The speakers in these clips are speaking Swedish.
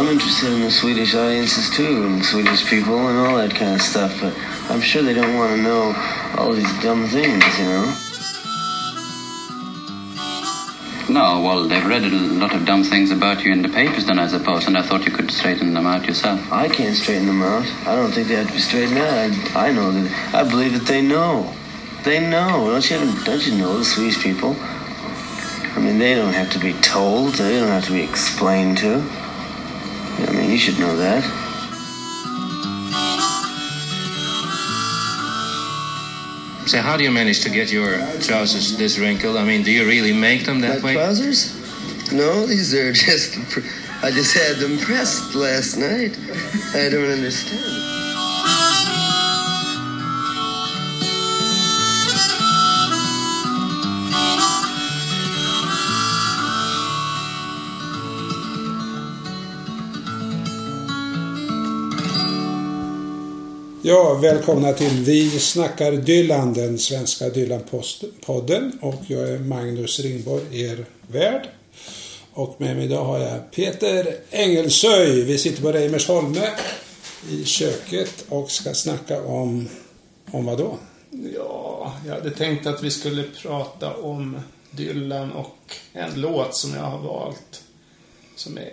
I'm interested in the Swedish audiences too, and Swedish people and all that kind of stuff. But I'm sure they don't want to know all these dumb things, you know. No, well, they've read a lot of dumb things about you in the papers, then I suppose, and I thought you could straighten them out yourself. I can't straighten them out. I don't think they have to be straightened out. I, I know that. I believe that they know. They know. Don't you? Don't you know the Swedish people? I mean, they don't have to be told. They don't have to be explained to. I mean, you should know that. So how do you manage to get your trousers this wrinkled? I mean, do you really make them that My way? trousers? No, these are just. I just had them pressed last night. I don't understand. Ja, välkomna till Vi snackar Dylan, den svenska Dylan-podden. Och jag är Magnus Ringborg, er värd. Och med mig idag har jag Peter Engelsöj. Vi sitter på Reimersholme i köket och ska snacka om, om vad då? Ja, jag hade tänkt att vi skulle prata om Dylan och en låt som jag har valt. Som är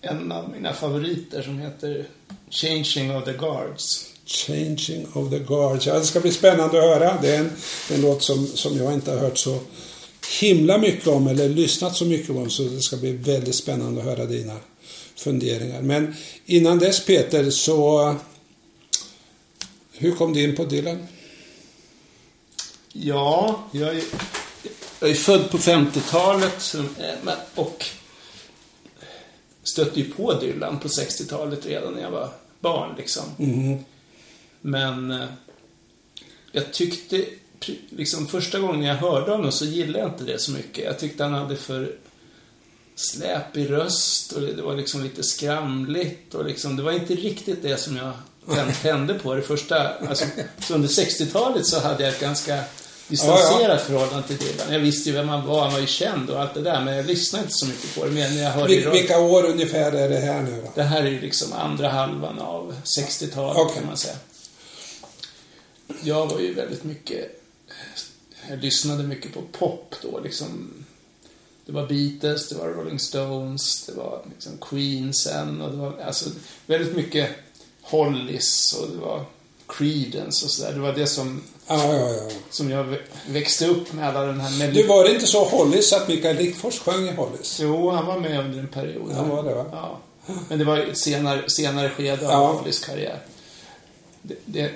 en av mina favoriter som heter Changing of the Guards. Changing of the Guards. Ja, det ska bli spännande att höra. Det är en, en låt som, som jag inte har hört så himla mycket om eller lyssnat så mycket om. Så det ska bli väldigt spännande att höra dina funderingar. Men innan dess Peter, så hur kom du in på Dylan? Ja, jag är, jag är född på 50-talet så- eh, och stötte ju på Dylan på 60-talet redan när jag var barn. Liksom. Men eh, jag tyckte, liksom första gången jag hörde honom så gillade jag inte det så mycket. Jag tyckte han hade för släpig röst och det, var liksom lite skramligt och liksom, det var inte riktigt det som jag tän- tände på det första. Alltså, så under 60-talet så hade jag ett ganska distanserat förhållande till Dylan. Jag visste ju vem han var, han var ju känd och allt det där, men jag lyssnade inte så mycket på det. Men när jag hörde Vil- vilka år ungefär är det här nu då? det här är ju liksom andra halvan av 60-talet Okej. kan man säga. Jag var ju väldigt mycket... Jag lyssnade mycket på pop då liksom. Det var Beatles, det var Rolling Stones, det var liksom Queen sen och det var alltså väldigt mycket Hollies och det var Creedence och sådär. Det var det som, Ja, ja, ja. som jag vä- växte upp med alla den här Du, melodin. var det inte så Hollis att Mikael Rickfors sjöng i Hollis? Jo, han var med under en period. Han var det, va? Ja. Men det var ett senare, senare skede av Ja. Hollys karriär. Det, det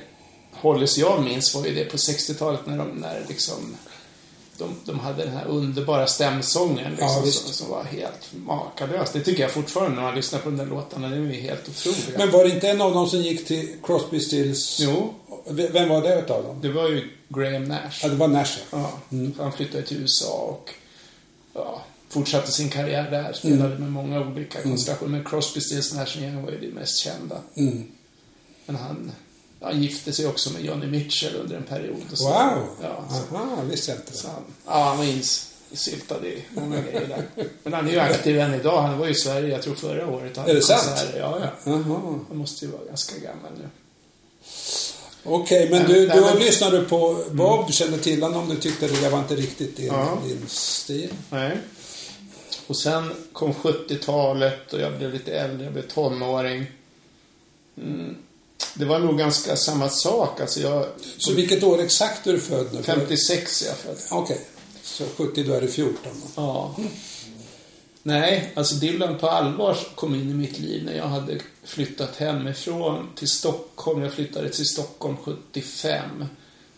Hollys jag minns var ju det på 60-talet när de, när liksom de, de hade den här underbara stämsången liksom, Ja, som, som var helt makalös. Det tycker jag fortfarande när man lyssnar på de där låtarna. Det är ju helt otroliga. Men var det inte en av dem som gick till Crosby Stills? Jo, Vem var det utav dem? det var ju Graham Nash. Ja, det var Nash. ja. Ja, Han flyttade till USA och ja, fortsatte sin karriär där. Spelade med många olika konstellationer. Men Crosby, Stills, Nash Young var ju det mest kända. Mm. Men han, han gifte sig också med Johnny Mitchell under en period. Så, Wow! Ja, så, Aha, visste jag inte. så han, ja, han var insyltad i många grejer där. Men han är ju aktiv än idag. Han var ju i Sverige, jag tror förra året. Han Är det sant? Ja, ja. Jaha. Han måste ju vara ganska gammal nu. Okej, men Ja, du, nej, då men- lyssnade du på Bob, du kände till honom, du tyckte det där var inte riktigt din, Ja. din stil. Nej. Och sen kom 70-talet och jag blev lite äldre, jag blev tonåring. Mm. Det var nog ganska samma sak. Alltså jag... Så vilket år exakt är du född nu? 56 är jag född. Okej, så 70 då är det 14 då. Ja. Nej, alltså Dylan på allvar kom in i mitt liv när jag hade flyttat hemifrån till Stockholm. Jag flyttade till Stockholm 75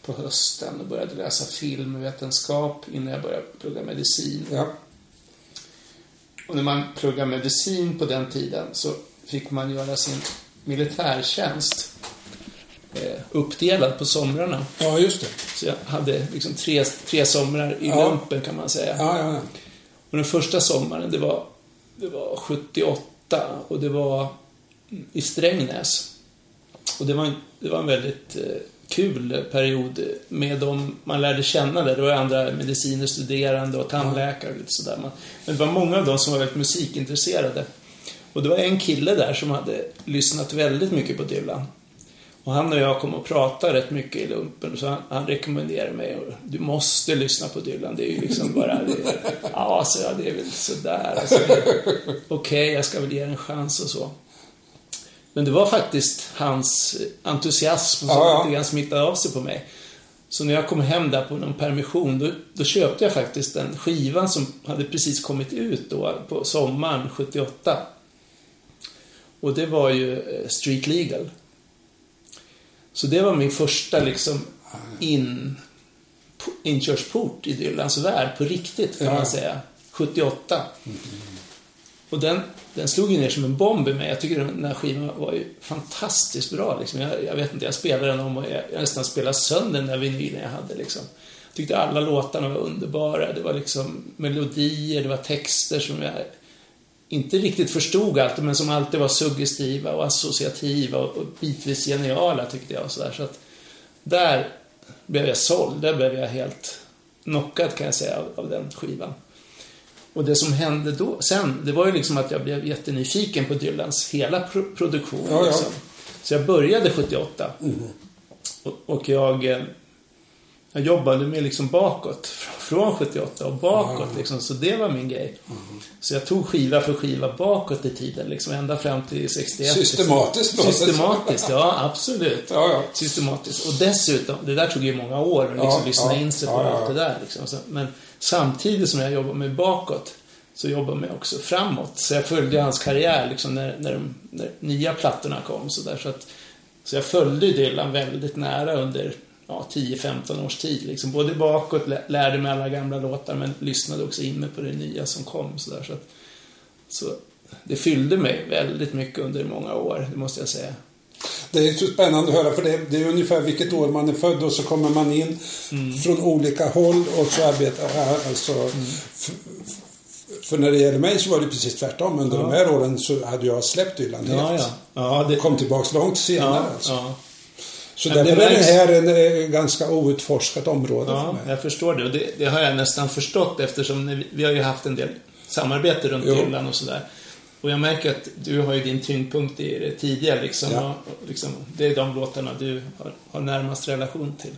på hösten och började läsa filmvetenskap innan jag började plugga medicin. Ja. Och när man pluggade medicin på den tiden så fick man göra sin militärtjänst eh, uppdelad på somrarna. ja, just det. Så jag hade liksom tre, tre somrar i Ja. lumpen kan man säga. Ja, ja, ja. Och den första sommaren, det var, det var 78 och det var i Strängnäs. Och det var en, det var en väldigt eh, kul period med dem man lärde känna där. Det var andra mediciner, studerande och tandläkare och lite sådär. Men det var många av dem som var väldigt musikintresserade. Och det var en kille där som hade lyssnat väldigt mycket på Dylan. Och han och jag kom och pratade rätt mycket i lumpen. Så han, han rekommenderade mig. Och, du måste lyssna på Dylan. Det är ju liksom bara... Det, ja, så jag, det är väl sådär. Alltså, Okej, okay, jag ska väl ge en chans och så. Men det var faktiskt hans entusiasm som ja, ja. lite grann smittade av sig på mig. Så när jag kom hem där på någon permission, då, då, köpte jag faktiskt den skivan som hade precis kommit ut då på sommaren 78. Och det var ju eh, Street Legal. Så det var min första liksom in, inkörsport i Dylans värld på riktigt kan ja. man säga. 78. Mm. Och den, den slog ju ner som en bomb i mig. Jag tycker den här skivan var ju fantastiskt bra. Liksom. Jag, jag vet inte, jag spelade den om och jag, jag nästan spelade sönder den där vinylen jag hade. Liksom. Jag tyckte alla låtarna var underbara. Det var liksom melodier, det var texter som jag inte riktigt förstod alltid, men som alltid var suggestiva och associativa och, bitvis geniala tyckte jag. Så där. Så att där blev jag såld. Där blev jag helt knockad kan jag säga av, av den skivan. Och det som hände då, sen, det var ju liksom att jag blev jättenyfiken på Dylans hela pro produktion. Ja, ja. Liksom. Så jag började 78. Mm. Och, och jag, eh, jag jobbade med liksom bakåt. Från 78 och bakåt mm. liksom. Så det var min grej. Mm. Så jag tog skiva för skiva bakåt i tiden. Liksom ända fram till 61. Systematiskt liksom. Systematiskt, ja absolut. Ja, ja. Systematiskt. Och dessutom, det där tog ju många år att liksom ja, lyssna in sig på allt det där. Liksom. Så, men samtidigt som jag jobbar med bakåt så jobbar jag också framåt. Så jag följde hans karriär liksom när, när, de, när nya plattorna kom. Så, där, så, att, så jag följde Dylan väldigt nära under ja, 10-15 års tid. Liksom. Både bakåt, lärde mig alla gamla låtar men lyssnade också in mig på det nya som kom. Så, där, så, att, så det fyllde mig väldigt mycket under många år, det måste jag säga. Det är så spännande att höra för det, det är ungefär vilket år man är född och så kommer man in mm. från olika håll och så arbetar alltså mm. För när det gäller mig så var det precis tvärtom. Under ja. de här åren så hade jag släppt Dylan helt. Ja, ja. det... Kom tillbaks långt senare alltså. Så därför det är det här en, en ganska outforskat område ja, för mig. jag förstår det. Och det, det, har jag nästan förstått eftersom vi, har ju haft en del samarbete runt Dylan och sådär. Och jag märker att du har ju din tyngdpunkt i det tidiga liksom. Ja. Och, liksom det är de låtarna du har, har närmast relation till.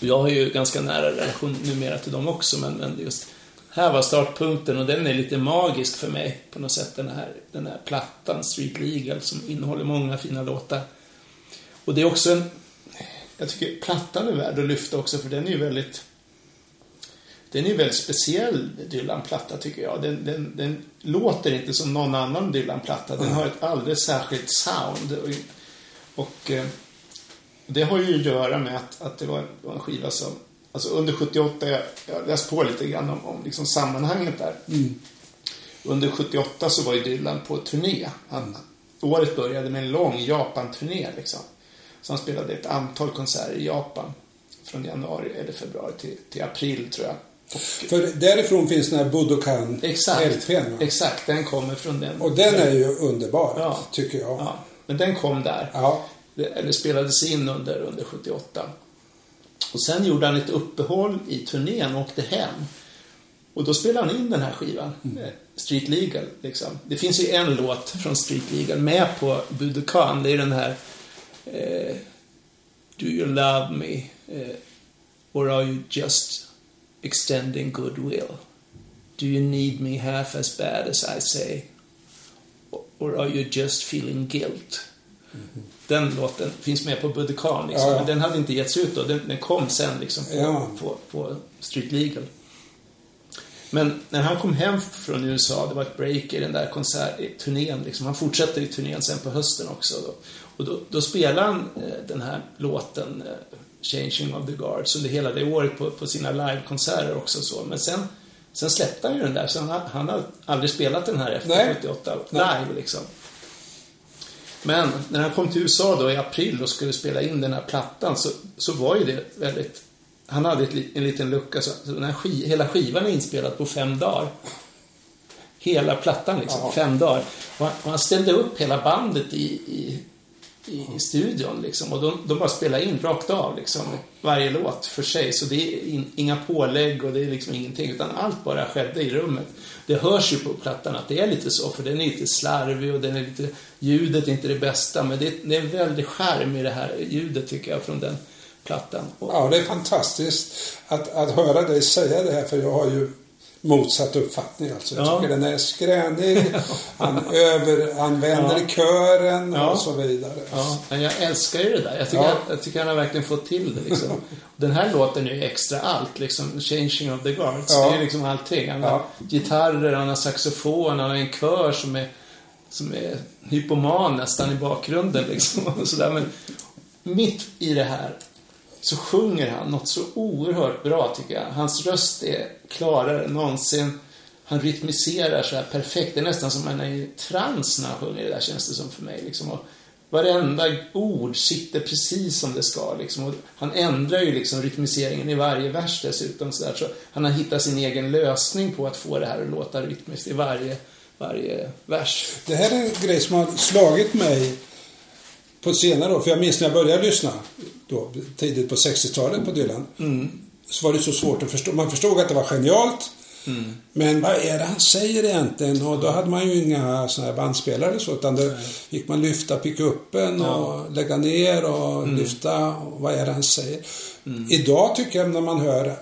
Jag har ju ganska nära relation numera till dem också, men, men just här var startpunkten och den är lite magisk för mig på något sätt, den här, den här plattan, Street Legal, som innehåller många fina låtar. Och det är också en... Jag tycker plattan är värd att lyfta också, för den är ju väldigt... Den är ju väldigt speciell, Dylan-platta, tycker jag. Den, den, den låter inte som någon annan Dylan-platta. Den har ett alldeles särskilt sound. Och, och eh, det har ju att göra med att, att det var en, var en skiva som Alltså under 78, jag, har läst på lite grann om, om liksom sammanhanget där. Mm. Under 78 så var ju Dylan på turné. Han, mm. Året började med en lång Japan-turné liksom. Han spelade ett antal konserter i Japan. Från januari eller februari till, till april tror jag. Och, För därifrån finns den här Budokan Exakt, LPn, exakt. Den kommer från den. Och den är ju underbar, ja, tycker jag. Ja, men den kom där. Ja. Eller spelades in under, under 78. Och sen gjorde han ett uppehåll i turnén och åkte hem. Och då spelade han in den här skivan, mm. Street Legal. Liksom. Det finns ju en låt från Street Legal med på Budokan. Det är den här eh, Do you love me? Eh, or are you just extending goodwill? Do you need me half as bad as I say? Or are you just feeling guilt? Mm den låten finns med på Budokan liksom. Ja. Men den hade inte getts ut då. Den, den kom sen liksom på, ja. på, på, Street Legal. Men när han kom hem från USA, det var ett break i den där konsertturnén. Liksom. Han fortsätter i turnén sen på hösten också. Då. Och då, då spelar han eh, den här låten, eh, Changing of the Guards, under hela det året på, på sina livekonserter också. Så. Men sen, sen släppte han ju den där, så han, han har aldrig spelat den här efter Nej. 78 live Nej. liksom. Men när han kom till USA då i april och skulle spela in den här plattan så, så var ju det väldigt... Han hade ett, en liten lucka så, så den här sk, hela skivan är inspelad på fem dagar. Hela plattan liksom, ja. fem dagar. Och han, och han, ställde upp hela bandet i, i i, i studion liksom. Och de, de bara spelar in rakt av liksom. Varje låt för sig. Så det är in, inga pålägg och det är liksom ingenting. Utan allt bara skedde i rummet. Det hörs ju på plattan att det är lite så. För den är lite slarvig och den är lite... Ljudet är inte det bästa. Men det, det är en väldig skärm i det här ljudet tycker jag från den plattan. Och, Ja, det är fantastiskt att, att höra dig säga det här för jag har ju motsatt uppfattning alltså. Jag Ja. tycker den är skränig, han överanvänder Ja. kören Ja. och så vidare. Ja, men jag älskar ju det där. Jag tycker, Ja. jag tycker han har verkligen fått till det liksom. Den här låten är ju extra allt liksom. Changing of the Guards. Det är liksom allting. Han har gitarrer, han har saxofon, han har en kör som är, som är hypoman nästan i bakgrunden liksom. Och sådär. Men mitt i det här så sjunger han något så oerhört bra tycker jag. Hans röst är klarare än någonsin. Han rytmiserar så här perfekt. Det är nästan som han är i trans när han sjunger det där känns det som för mig. Liksom. Och varenda ord sitter precis som det ska. Liksom. Och han ändrar ju liksom rytmiseringen i varje vers dessutom. Så, där. så han har hittat sin egen lösning på att få det här att låta rytmiskt i varje, varje vers. Det här är en grej som har slagit mig på senare år. För jag minns när jag började lyssna då, tidigt på 60-talet på Dylan. Så var det så svårt att förstå. Man förstod att det var genialt. Men vad är det han säger egentligen? Och då hade man ju inga såna här bandspelare så. Utan då gick man lyfta pickuppen och lägga ner och lyfta. Och vad är det han säger? Idag tycker jag när man hör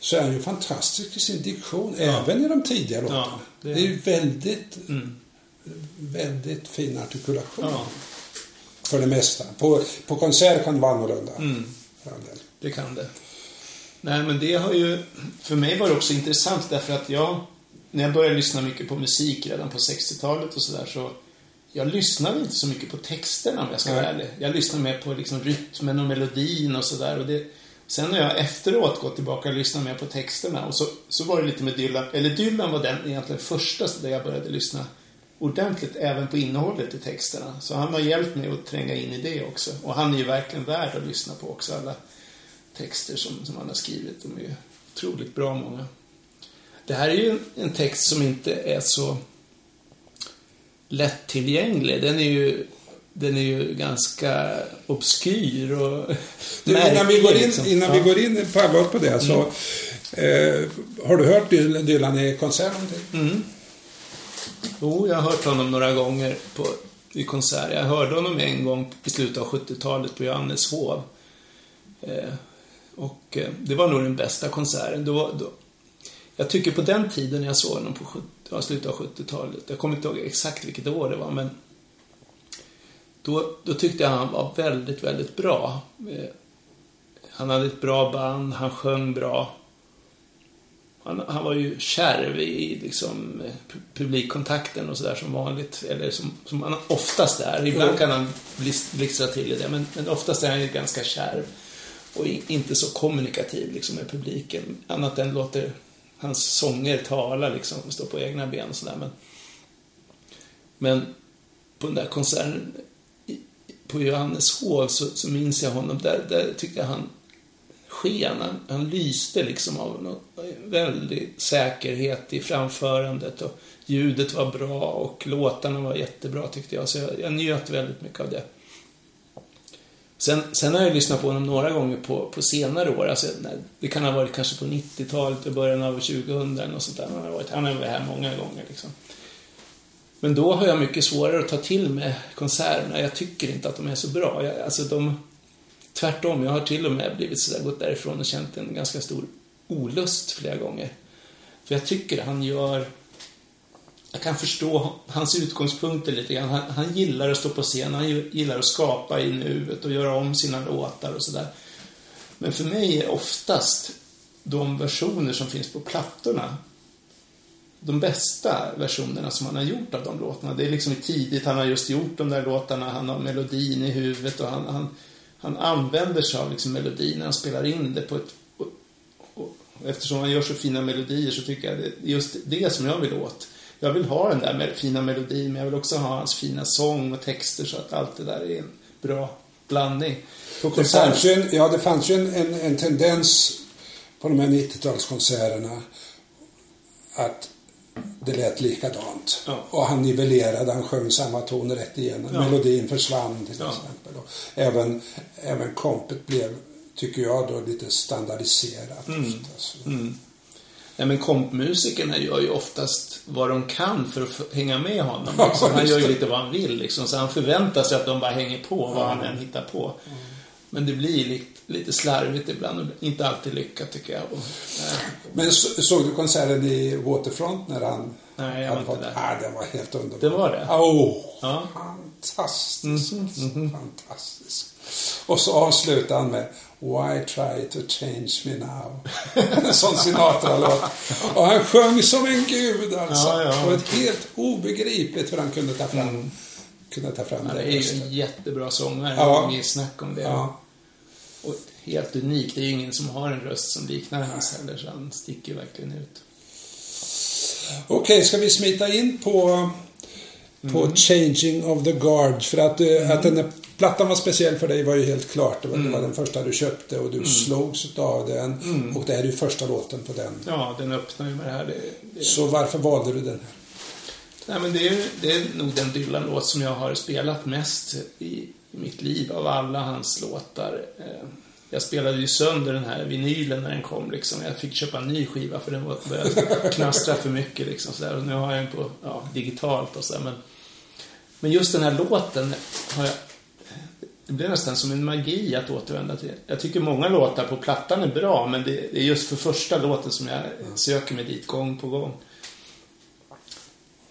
så är han ju fantastisk i sin diktion. Även i de tidiga låtarna. det det, är är ju väldigt väldigt fin artikulation. För det mesta. På, på konsert kan det vara annorlunda. Del. Det kan det. Nej, men det har ju... För mig var det också intressant därför att jag... När jag började lyssna mycket på musik redan på 60-talet och sådär så... Jag lyssnade inte så mycket på texterna om jag ska vara Nej. ärlig. Jag lyssnade mer på liksom rytmen och melodin och sådär. Och det, sen har jag efteråt gått tillbaka och lyssnat mer på texterna. Och så, så var det lite med Dylan. Eller Dylan var den egentligen första där jag började lyssna ordentligt även på innehållet i texterna. Så han har hjälpt mig att tränga in i det också. Och han är ju verkligen värd att lyssna på också. Alla texter som, som han har skrivit. De är ju otroligt bra många. Det här är ju en, text som inte är så lättillgänglig. Den är ju, den är ju ganska obskyr och Du, innan vi går in, liksom. innan Ja. Mm. vi går in på allvar på det så eh, har du hört Dylan i konsert någonting? Mm. Jo, jag har hört honom några gånger på, i konserter. Jag hörde honom en gång i slutet av 70-talet på Johanneshov. Eh, och eh, det var nog den bästa konserten. Då, då, jag tycker på den tiden jag såg honom på 70, ja, slutet av 70-talet, jag kommer inte ihåg exakt vilket år det var, men då, då tyckte jag han var väldigt, väldigt bra. Eh, han hade ett bra band, han sjöng bra. Han, han var ju kärv i liksom, pu- publikkontakten och sådär som vanligt. Eller som, som han oftast är. Ibland kan han blixtra till i det, men, men oftast är han ju ganska kärv. Och inte så kommunikativ liksom, med publiken. Annat än låter hans sånger tala liksom, stå på egna ben och sådär. Men, men på den där konserten på Johanneshov så, så minns jag honom. Där, där tyckte jag han sken. Han, han lyste liksom av någon väldig säkerhet i framförandet. Och ljudet var bra och låtarna var jättebra tyckte jag. Så jag, jag njöt väldigt mycket av det. Sen, sen har jag lyssnat på honom några gånger på, på senare år. Alltså, nej, det kan ha varit kanske på 90-talet och början av 2000 eller något sånt där. Han har varit, han har varit här många gånger liksom. Men då har jag mycket svårare att ta till mig konserterna. Jag tycker inte att de är så bra. Jag, alltså de, tvärtom, jag har till och med blivit sådär, gått därifrån och känt en ganska stor olust flera gånger. För jag tycker han gör... Jag kan förstå hans utgångspunkter lite grann. Han, han gillar att stå på scen, han gillar att skapa i nuet och göra om sina låtar och sådär. Men för mig är oftast de versioner som finns på plattorna de bästa versionerna som han har gjort av de låtarna. Det är liksom tidigt han har just gjort de där låtarna, han har melodin i huvudet och han, han, han använder sig av liksom melodin när han spelar in det på ett... Och, och, och eftersom han gör så fina melodier så tycker jag det är just det som jag vill åt. Jag vill ha den där fina melodin men jag vill också ha hans fina sång och texter så att allt det där är en bra blandning. På Det fanns ju en, ja, det fanns ju en, en, en tendens på de här 90-talskonserterna att det lät likadant. Ja. Och han nivellerade, han sjöng samma ton rätt igenom. Ja. Melodin försvann till Ja. exempel. Och även, även kompet blev, tycker jag, då lite standardiserat. Mm. oftast. Nej, men kompmusikerna gör ju oftast vad de kan för att hänga med honom. Ja, Liksom. Han gör ju lite vad han vill, liksom. så han förväntar sig att de bara hänger på vad han än hittar på. Men det blir lite, slarvigt ibland och inte alltid lyckat, tycker jag. Och, nej. Men så, såg du konserten i Waterfront när han Nej, jag var inte där. Ah, det var helt underbart. Det var det? Åh, Ja. fantastiskt. Mhm, alltså. Fantastiskt. Och så avslutar han med Why try to change me now? en sån Sinatra-låt. Och han sjöng som en gud alltså. Ja, ja. Och ett helt obegripligt hur han kunde ta fram, kunde ta fram Han det är ju en jättebra sångare, Ja. inget snack om det. Ja. Och helt unik. Det är ju ingen som har en röst som liknar hans heller, så han sticker ju verkligen ut. Okej, ska vi smita in på, på Mm. Changing of the Guard? För att, eh, att den här plattan var speciell för dig var ju helt klart. Det var, Mm. det var den första du köpte och du slogs av den. Och det är ju första låten på den. Ja, den öppnar ju med det här. Det, det, Så varför valde du den här? Nej, men det är, det är nog den Dylan-låt som jag har spelat mest i, i mitt liv av alla hans låtar. Eh, jag spelade ju sönder den här vinylen när den kom liksom. Jag fick köpa en ny skiva för den började knastra för mycket liksom. Så där. Och nu har jag den på ja, digitalt och sådär. Men, men just den här låten har jag... Det blev nästan som en magi att återvända till. Jag tycker många låtar på plattan är bra, men det det är just för första låten som jag söker mig dit gång på gång.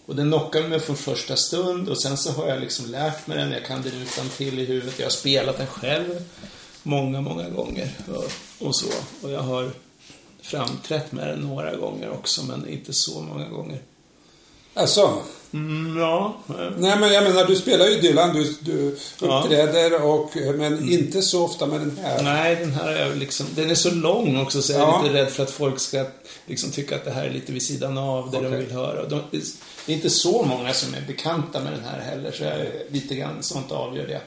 Och den knockade mig från första stund och sen så har jag liksom lärt mig den. Jag kan den utan till i huvudet. Jag har spelat den själv många, många gånger och, och så. Och jag har framträtt med den några gånger också, men inte så många gånger. Alltså, Mm, ja. eh, nej men jag menar du spelar ju Dylan, du, du Ja. uppträder och, men inte så ofta med den här. Nej, den här är liksom, den är så lång också så jag är Ja. lite rädd för att folk ska liksom tycka att det här är lite vid sidan av det de Okej. vill höra. De, det är inte så många som är bekanta med den här heller, så jag är lite grann sånt avgör det.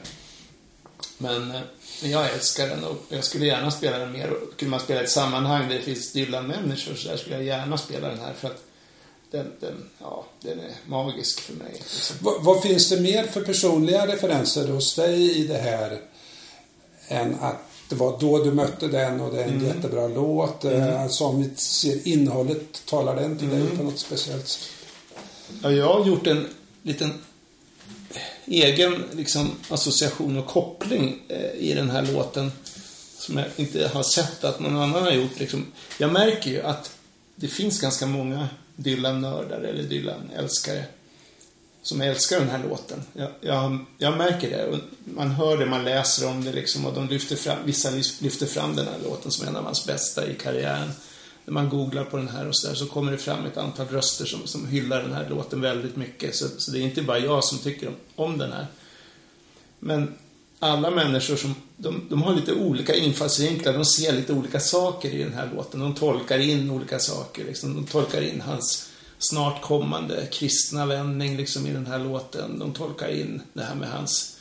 Men, eh, men jag älskar den och jag skulle gärna spela den mer. Skulle man spela i ett sammanhang där det finns Dylan-människor så där skulle jag gärna spela den här för att den, den, ja, den är magisk för mig. Liksom. Vad, vad finns det mer för personliga referenser hos dig i det här än att det var då du mötte den och det är en Mm. jättebra låt. Mm. Alltså om vi ser innehållet, talar den till Mm. dig på något speciellt sätt? Ja, jag har gjort en liten egen liksom, association och koppling eh, i den här låten som jag inte har sett att någon annan har gjort. Liksom. Jag märker ju att det finns ganska många Dylan-nördar eller Dylan-älskare som älskar den här låten. Jag, jag, jag märker det. Man hör det, man läser om det liksom och de lyfter fram, vissa lyfter fram den här låten som en av hans bästa i karriären. När man googlar på den här och så där så kommer det fram ett antal röster som, som hyllar den här låten väldigt mycket. Så, så det är inte bara jag som tycker om, om den här. Men alla människor som, de, de har lite olika infallsvinklar, de ser lite olika saker i den här låten. De tolkar in olika saker, liksom. De tolkar in hans snart kommande kristna vändning liksom, i den här låten. De tolkar in det här med hans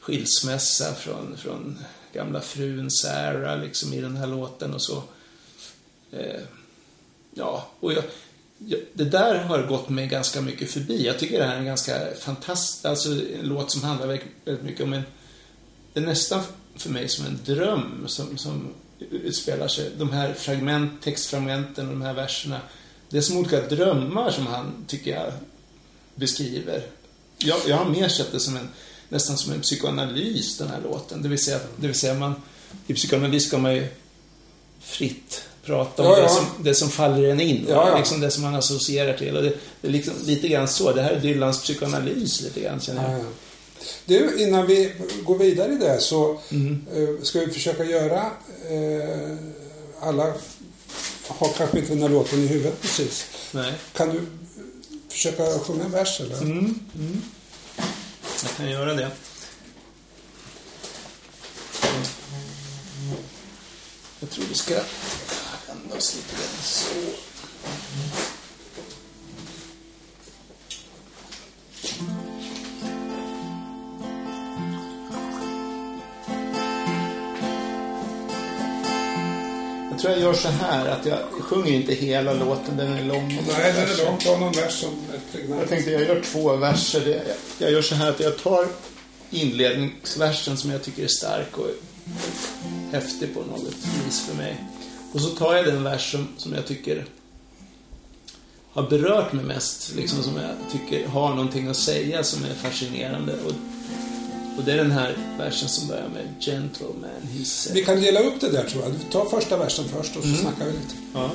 skilsmässa från, från gamla frun Sarah liksom, i den här låten och så. Eh, ja, och jag, jag, det där har gått mig ganska mycket förbi. Jag tycker det här är en ganska fantastisk, alltså en låt som handlar väldigt, väldigt mycket om en, det är nästan för mig som en dröm som, som utspelar sig. De här fragment, textfragmenten och de här verserna. Det är som olika drömmar som han, tycker jag, beskriver. Jag, jag har mer sett det som en, nästan som en psykoanalys, den här låten. Det vill säga, det vill säga man, i psykoanalys ska man ju fritt prata om Ja, ja. Det, som, det som faller en in. ja. Liksom det som man associerar till. Och det, det är liksom lite grann så. Det här är Dylans psykoanalys lite grann, känner jag. Du, innan vi går vidare i det så Mm. eh, ska vi försöka göra eh, alla har kanske inte den här låten i huvudet precis. Nej. Kan du försöka sjunga en vers eller? Mm. Mm. Jag kan göra det. Jag tror vi ska vända oss lite grann så. Jag tror jag gör så här att jag sjunger inte hela låten, den är lång. Nej, den är lång. Ta någon vers som. Jag tänkte jag gör två verser. Jag gör så här att jag tar inledningsversen som jag tycker är stark och häftig på något vis för mig. Och så tar jag den vers som, som jag tycker har berört mig mest, liksom som jag tycker har någonting att säga som är fascinerande. Och, och det är den här versen som börjar med Gentleman, he said. Vi kan dela upp det där tror jag. Du tar första versen först och så snackar vi lite. Ja.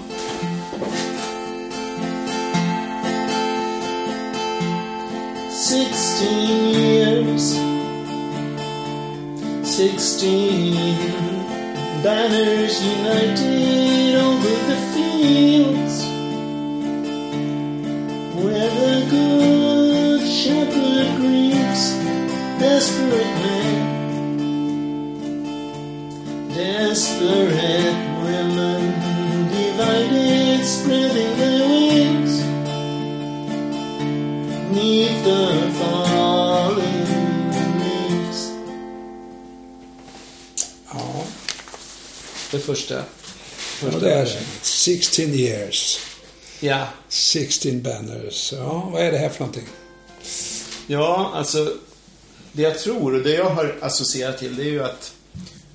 Sixteen years, sixteen banners united over the fields where the good shepherd grieves desperate men. Desperate women divided, spreading their wings neath the falling leaves. Ja, Det första. och Första det är 16 years. Ja. 16 banners. Ja, vad är det här för någonting? Ja, alltså. Det jag tror och det jag har associerat till det är ju att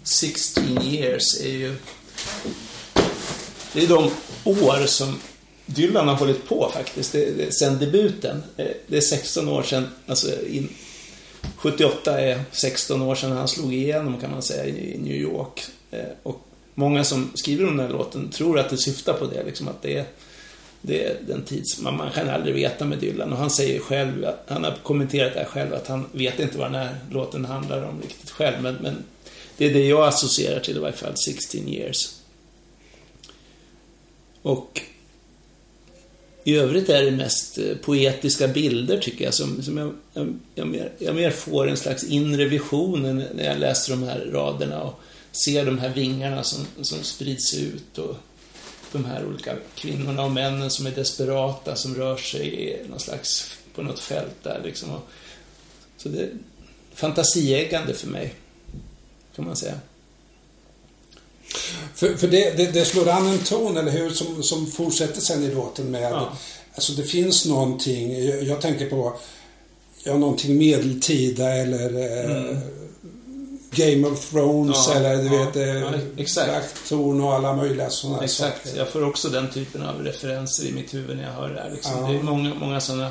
16 years är ju... Det är de år som Dylan har hållit på faktiskt. Det, det, sen debuten. Eh, det är 16 år sedan, alltså in, 78 är 16 år sedan han slog igenom kan man säga i New York. Eh, och många som skriver om den här låten tror att det syftar på det, liksom att det är det är den tids... Man, man kan aldrig veta med Dylan. Och han säger själv, att, han har kommenterat det här själv, att han vet inte vad den här låten handlar om riktigt själv. Men, men det är det jag associerar till i varje fall, 16 years. Och i övrigt är det mest eh, poetiska bilder tycker jag, som, som jag, jag, jag, mer, jag mer får en slags inre vision när jag läser de här raderna och ser de här vingarna som, som sprids ut och de här olika kvinnorna och männen som är desperata, som rör sig i någon slags, på något fält där liksom. Så det är fantasieggande för mig, kan man säga. För, för det, det, det slår an en ton, eller hur, som, som fortsätter sen i låten med... Ja. Alltså det finns någonting, jag, jag tänker på, ja, någonting medeltida eller eh, Game of Thrones Ja, eller du ja, vet, eh, ja, exakt. Och alla möjliga sådana Exakt, saker. jag får också den typen av referenser i mitt huvud när jag hör det här. Liksom. Ja. Det är många, många sådana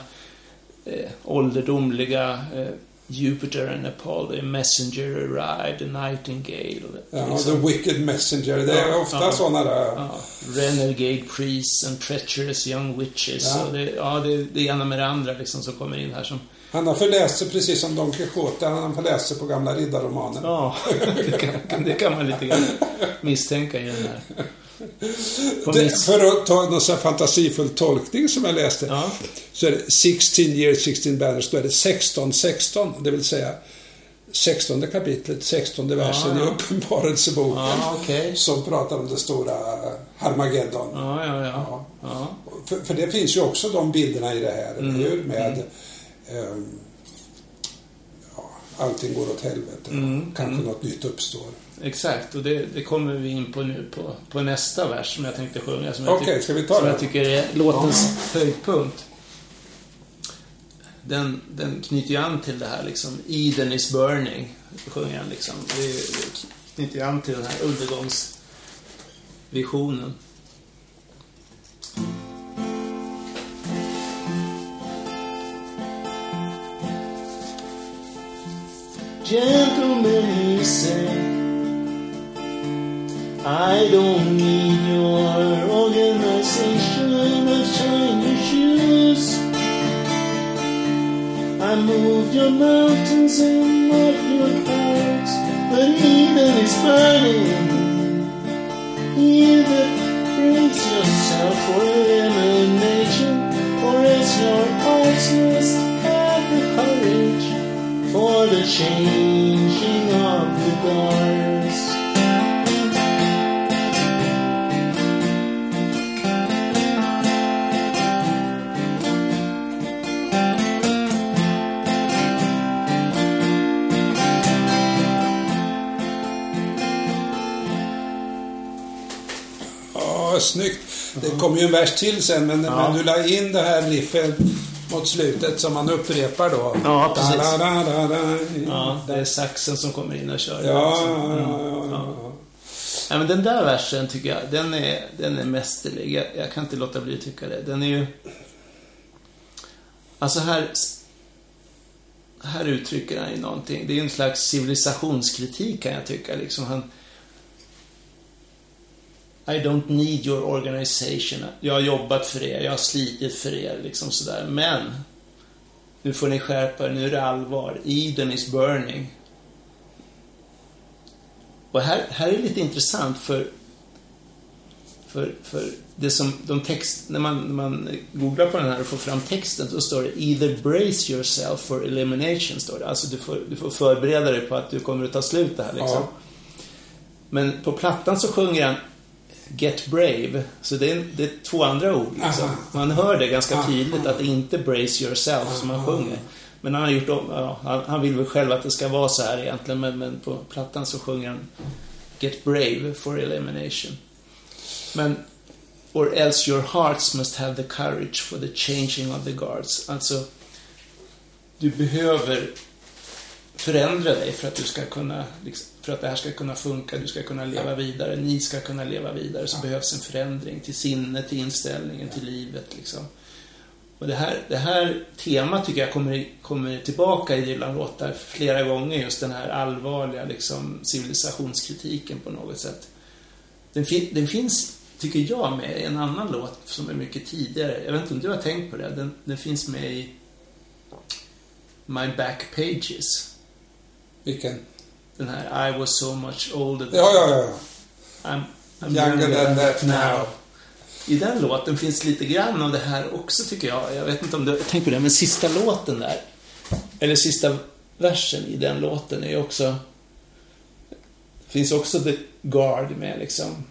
eh, ålderdomliga eh, Jupiter and Apollo, Messenger arrived, a Nightingale. Ja, liksom. The Wicked Messenger, det är ofta ja. sådana där. Ja, renegade priests and treacherous young witches. Ja. Det, ja, det, det ena med det andra liksom som kommer in här som... Han har förläst sig precis som Don Quijote, han har förläst sig på gamla riddarromaner. Ja, det kan, det kan man lite grann misstänka i den här. Det, för att ta någon sån här fantasifull tolkning som jag läste. Ja. Så är det 16 years, 16 banners. Då är det 16, 16. Det vill säga 16 kapitlet, 16 versen Ja, i ja. Uppenbarelseboken. Ja, okej. Som pratar om det stora Harmageddon. Ja, ja, ja. För, för det finns ju också de bilderna i det här, Mm. hur? Med ehm, ja, allting går åt helvete. Mm. Kanske något nytt uppstår. Exakt, och det, det kommer vi in på nu på, på nästa vers som jag tänkte sjunga. Som Okej, tyck- ska vi ta som den? jag tycker är låtens höjdpunkt. Den, den knyter ju an till det här liksom, Eden is burning, sjunger han liksom. Det, det knyter ju an till den här undergångsvisionen. Gentlemen, he said, I don't need your organization of shiny shoes. I moved your mountains and marked your Det kom ju en vers till sen, men, Ja. men du la in det här riffet mot slutet som man upprepar då. Ja, precis. Da, da, da, Ja, det är saxen som kommer in och kör. Ja, liksom. ja, Mm. ja, ja. Ja, men den där versen tycker jag, den är, den är mästerlig. Jag, jag kan inte låta bli att tycka det. Den är ju... Alltså här... Här uttrycker han ju någonting. Det är ju en slags civilisationskritik kan jag tycka. Liksom han... I don't need your organization. Jag har jobbat för er, jag har slitit för er, liksom sådär. Men... Nu får ni skärpa er, nu är det allvar. Eden is burning. Och här, här är lite intressant för, för, för det som de text, när man, när man googlar på den här och får fram texten så står det Either brace yourself for elimination, står det. Alltså du får, du får förbereda dig på att du kommer att ta slut det här liksom. Ja. Men på plattan så sjunger han Get brave. Så det är, det är två andra ord liksom. Man hör det ganska tydligt att det inte brace yourself som han sjunger. Men han har gjort om, ja, han, han vill väl själv att det ska vara så här egentligen, men, men på plattan så sjunger han Get brave for elimination. Men Or else your hearts must have the courage for the changing of the guards. Alltså, du behöver förändra dig för att du ska kunna, liksom, för att det här ska kunna funka, du ska kunna leva vidare, ni ska kunna leva vidare, så behövs en förändring till sinnet, till inställningen, till livet liksom. Och det här, det här temat tycker jag kommer, kommer tillbaka i Dylan-låtar flera gånger, just den här allvarliga liksom, civilisationskritiken på något sätt. Den, fin, den finns, tycker jag, med i en annan låt som är mycket tidigare. Jag vet inte om du har tänkt på det? Den, den finns med i My Back Pages. Vilken? Den här I was so much older than Ja, ja, ja. I'm, I'm Younger than that now. I den låten finns lite grann av det här också tycker jag. Jag vet inte om du har tänkt på det, men sista låten där. Eller sista versen i den låten är ju också... Finns också The Guard med liksom.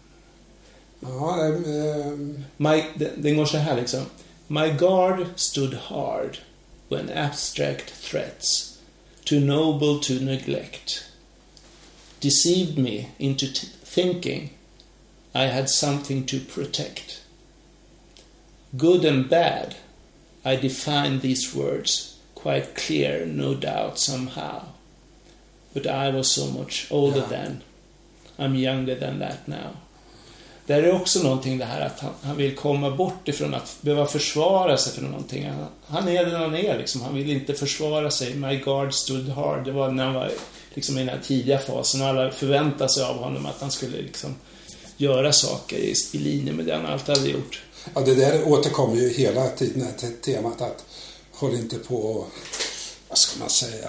Ja, det, ehm, My, den, den går så här liksom. My guard stood hard when abstract threats, too noble to neglect, deceived me into thinking I had something to protect. Good and bad, I define these words quite clear, no doubt, somehow. But I was so much older Ja. then. I'm younger than that now. Där är också någonting det här att han, han vill komma bort ifrån att behöva försvara sig för någonting. Han, han är den han är liksom. Han vill inte försvara sig. My guard stood hard. Det var när han var liksom i den här tidiga fasen och alla förväntade sig av honom att han skulle liksom göra saker i, i linje med det han alltid hade gjort. ja, det där återkommer ju hela tiden, det här te- temat att håll inte på och, vad ska man säga,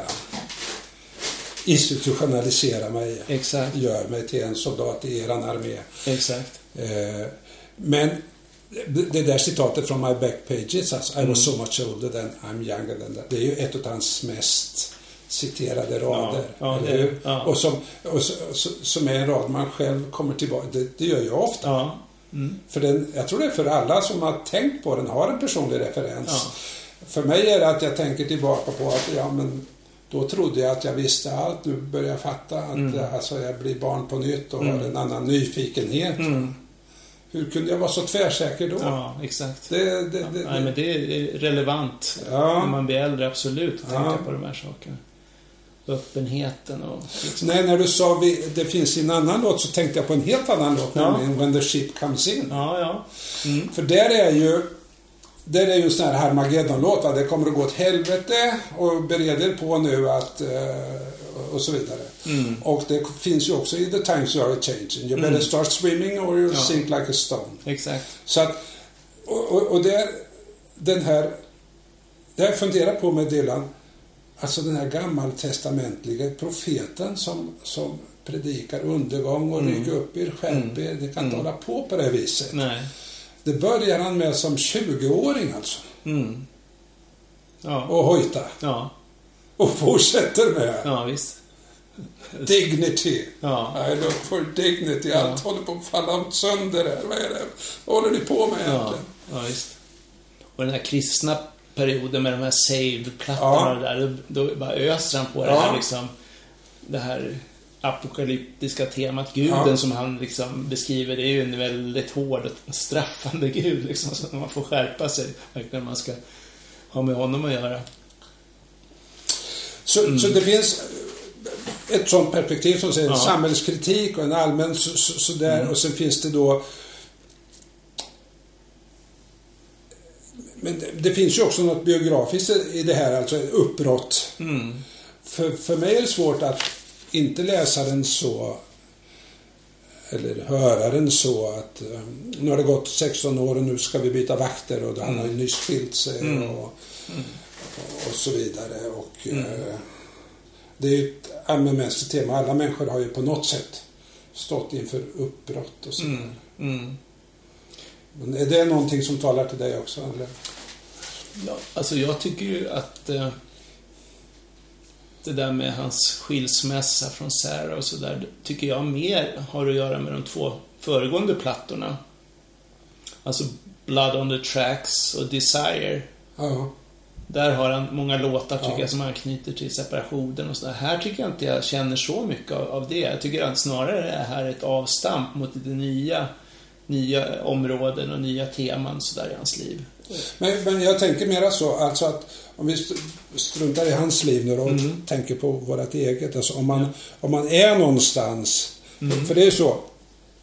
institutionalisera mig. Exakt. Gör mig till en soldat i eran armé. Exakt. Eh, Men det det där citatet från My Back Pages, alltså I was so much older than I'm younger than that. Det är ju ett av hans mest citerade rader. ja, eller det ja. Och, som, och så, så, som är en rad man själv kommer tillbaka Det, det gör jag ofta. Ja. Mm. För den, jag tror det är för alla som har tänkt på den, har en personlig referens. Ja. För mig är det att jag tänker tillbaka på att, ja men då trodde jag att jag visste allt. Nu börjar jag fatta att Mm. alltså, jag blir barn på nytt och har en annan nyfikenhet. Mm. Hur kunde jag vara så tvärsäker då? Ja, exakt. Det, det, det, Nej, men det är relevant Ja. när man blir äldre, absolut, att Ja. tänka på de här sakerna. Öppenheten och... Liksom. Nej, när du sa vi, det finns en annan låt så tänkte jag på en helt annan låt, Ja. nämligen When the Ship Comes In. Ja, ja. Mm. För där är ju där är ju en sån här Harmageddon-låt, va? det kommer att gå åt helvete och bered er på nu att eh, och så vidare. Mm. Och det finns ju också i The Times You Are Changing. You better start swimming or you Ja. sink like a stone. Exakt. Så att, och, och, och där, den här, det har jag funderat på med Dylan, alltså den här gammaltestamentliga profeten som, som predikar undergång och ryck upp er, skärp er, ni kan inte hålla på på det här viset. Nej. Det börjar han med som 20-åring alltså, Mm. Ja. och hojta. Ja. Och fortsätter med Ja, visst. dignity. Ja. I look for dignity. Allt håller på att falla sönder här. Vad är det? Vad håller ni på med Ja, egentligen? ja visst. Och den här kristna perioden med de här saved-plattorna och det där, då, bara öser han på det här liksom. Det här apokalyptiska temat. Guden Ja. som han liksom beskriver, det är ju en väldigt hård och straffande gud liksom. Så man får skärpa sig verkligen om man ska ha med honom att göra. Så, så det finns ett sånt perspektiv som säger Ja. samhällskritik och en allmän så, så, sådär. Och sen finns det då Men det, finns ju också något biografiskt i det här, alltså ett uppbrott. Mm. För, för mig är det svårt att inte läsa den så eller höra den så att eh, nu har det gått 16 år och nu ska vi byta vakter och han har ju nyss skilt sig Mm. och, och så vidare. Och, eh, det är ju ett allmänmänskligt tema. Alla människor har ju på något sätt stått inför uppbrott och sådär. Mm. Mm. Men är det någonting som talar till dig också? Eller? Ja, alltså jag tycker ju att eh, det där med hans skilsmässa från Sarah och sådär, tycker jag mer har att göra med de två föregående plattorna. Alltså Blood on the Tracks och Desire. Ja. Där har han många låtar, tycker Ja. jag, som anknyter till separationen och sådär. Här tycker jag inte jag känner så mycket av, av det. Jag tycker att snarare är här ett avstamp mot det nya, nya områden och nya teman sådär i hans liv. Men, men jag tänker mera så, alltså att om vi st- struntar i hans liv nu och Mm. tänker på vårt eget. Alltså om man, om man är någonstans, Mm. för det är ju så.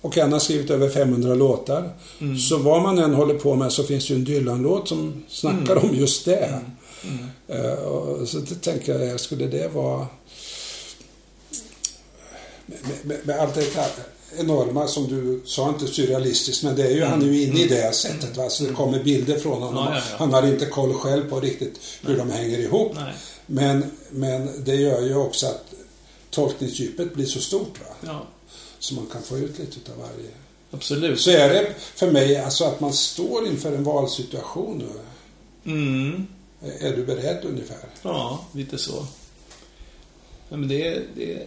Och han har skrivit över 500 låtar. Mm. Så vad man än håller på med så finns det ju en Dylan-låt som snackar Mm. om just det. Och så tänker jag, skulle det vara... Med, med, med allt det här enorma som du sa, inte surrealistiskt, men det är ju, han är ju inne i det sättet. Va? Så det kommer bilder från honom. Mm. Ja, ja, ja. Han har inte koll själv på riktigt hur de hänger ihop. Nej. Men, men det gör ju också att tolkningsdjupet blir så stort. Va? Ja, Så man kan få ut lite av varje. absolut. Så är det för mig alltså att man står inför en valsituation nu. Mm. Är du beredd ungefär? Ja, lite så. Ja, men det, det,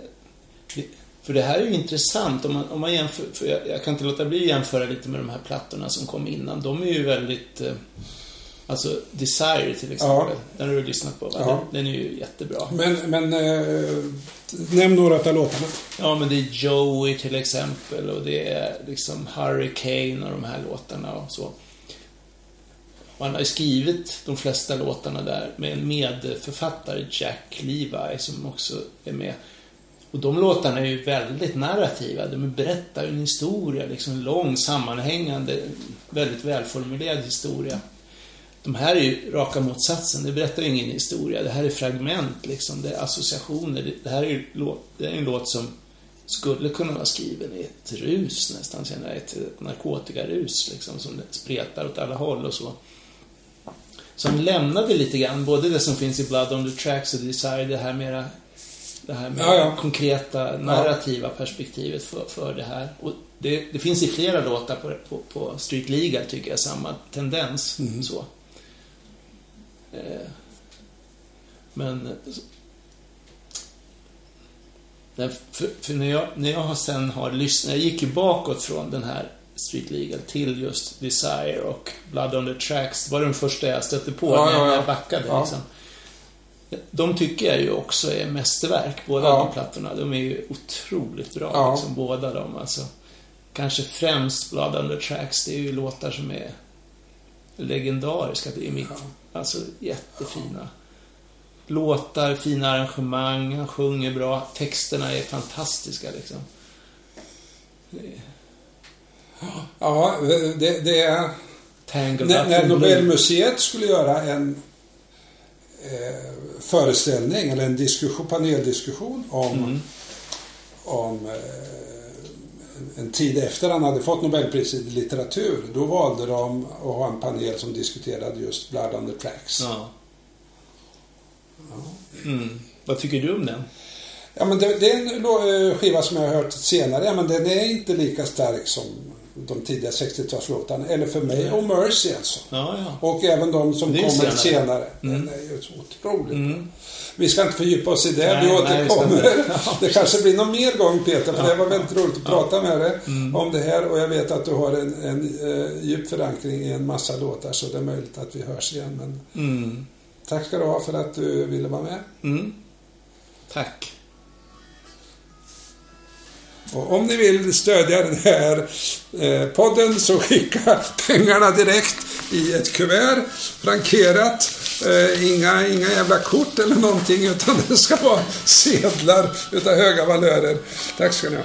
det, för det här är ju intressant om man, om man jämför, för jag, jag kan inte låta bli att jämföra lite med de här plattorna som kom innan. De är ju väldigt, eh, alltså Desire till exempel, Ja. den har du lyssnat på va? Ja. Den, den är ju jättebra. Men, men eh, nämn några av låtarna. Ja, men det är Joey till exempel och det är liksom Hurricane och de här låtarna och så. Och han har ju skrivit de flesta låtarna där med en medförfattare, Jack Levi, som också är med. Och de låtarna är ju väldigt narrativa. De berättar ju en historia, liksom en lång, sammanhängande, väldigt välformulerad historia. De här är ju raka motsatsen. Det berättar ju ingen historia. Det här är fragment, liksom. Det är associationer. Det- här är ju låt, det är en låt som skulle kunna vara skriven i ett rus nästan, känner jag. Ett, ett narkotikarus, liksom, som spretar åt alla håll och så. Så han lämnade lite grann, både det som finns i Blood on the Tracks och Desire, det här mera det här med Ja, ja. konkreta narrativa perspektivet för, för det här. Och det, det finns i flera låtar på, på, på Street Legal, tycker jag, samma tendens. Mm. Så. Eh, men... För, för när, jag, när jag sen har lyssnat, jag gick ju bakåt från den här Street Legal till just Desire och Blood on the Tracks. Det var den första jag stötte på Ja, när ja, ja. jag backade. Ja. Liksom. De tycker jag ju också är mästerverk, båda Ja. de plattorna. De är ju otroligt bra, Ja. liksom, båda de. Alltså, kanske främst Blood on the Tracks, det är ju låtar som är legendariska i mitt... Alltså jättefina. Låtar, fina arrangemang, han sjunger bra. Texterna är fantastiska liksom. Ja, det, det är... Tangled När. Nobelmuseet skulle göra en eh, föreställning eller en diskussion, paneldiskussion om, Mm. om eh, en- tid efter han hade fått Nobelpriset i litteratur. Då valde de att ha en panel som diskuterade just Blood on the Tracks. Ja. Mm. Vad tycker du om den? Ja, men det, det är en eh, skiva som jag har hört senare, ja, men den är inte lika stark som de tidiga 60-talslåtarna. Eller för mig, och Mercy alltså. Ja, ja. Och även de som kommer senare. senare. Mm. Den är ju så otroligt Mm. Vi ska inte fördjupa oss i det, Nej, vi nej, återkommer. inte. Ja, det kanske blir någon mer gång Peter, för Ja. det var väldigt roligt att prata med dig Mm. om det här. Och jag vet att du har en, en eh, djup förankring i en massa låtar, så det är möjligt att vi hörs igen. Men Mm. tack ska du ha för att du ville vara med. Mm. Tack. Och om ni vill stödja den här eh, podden så skicka pengarna direkt i ett kuvert, frankerat. Eh, inga, inga jävla kort eller någonting utan det ska vara sedlar utav höga valörer. Tack ska ni ha.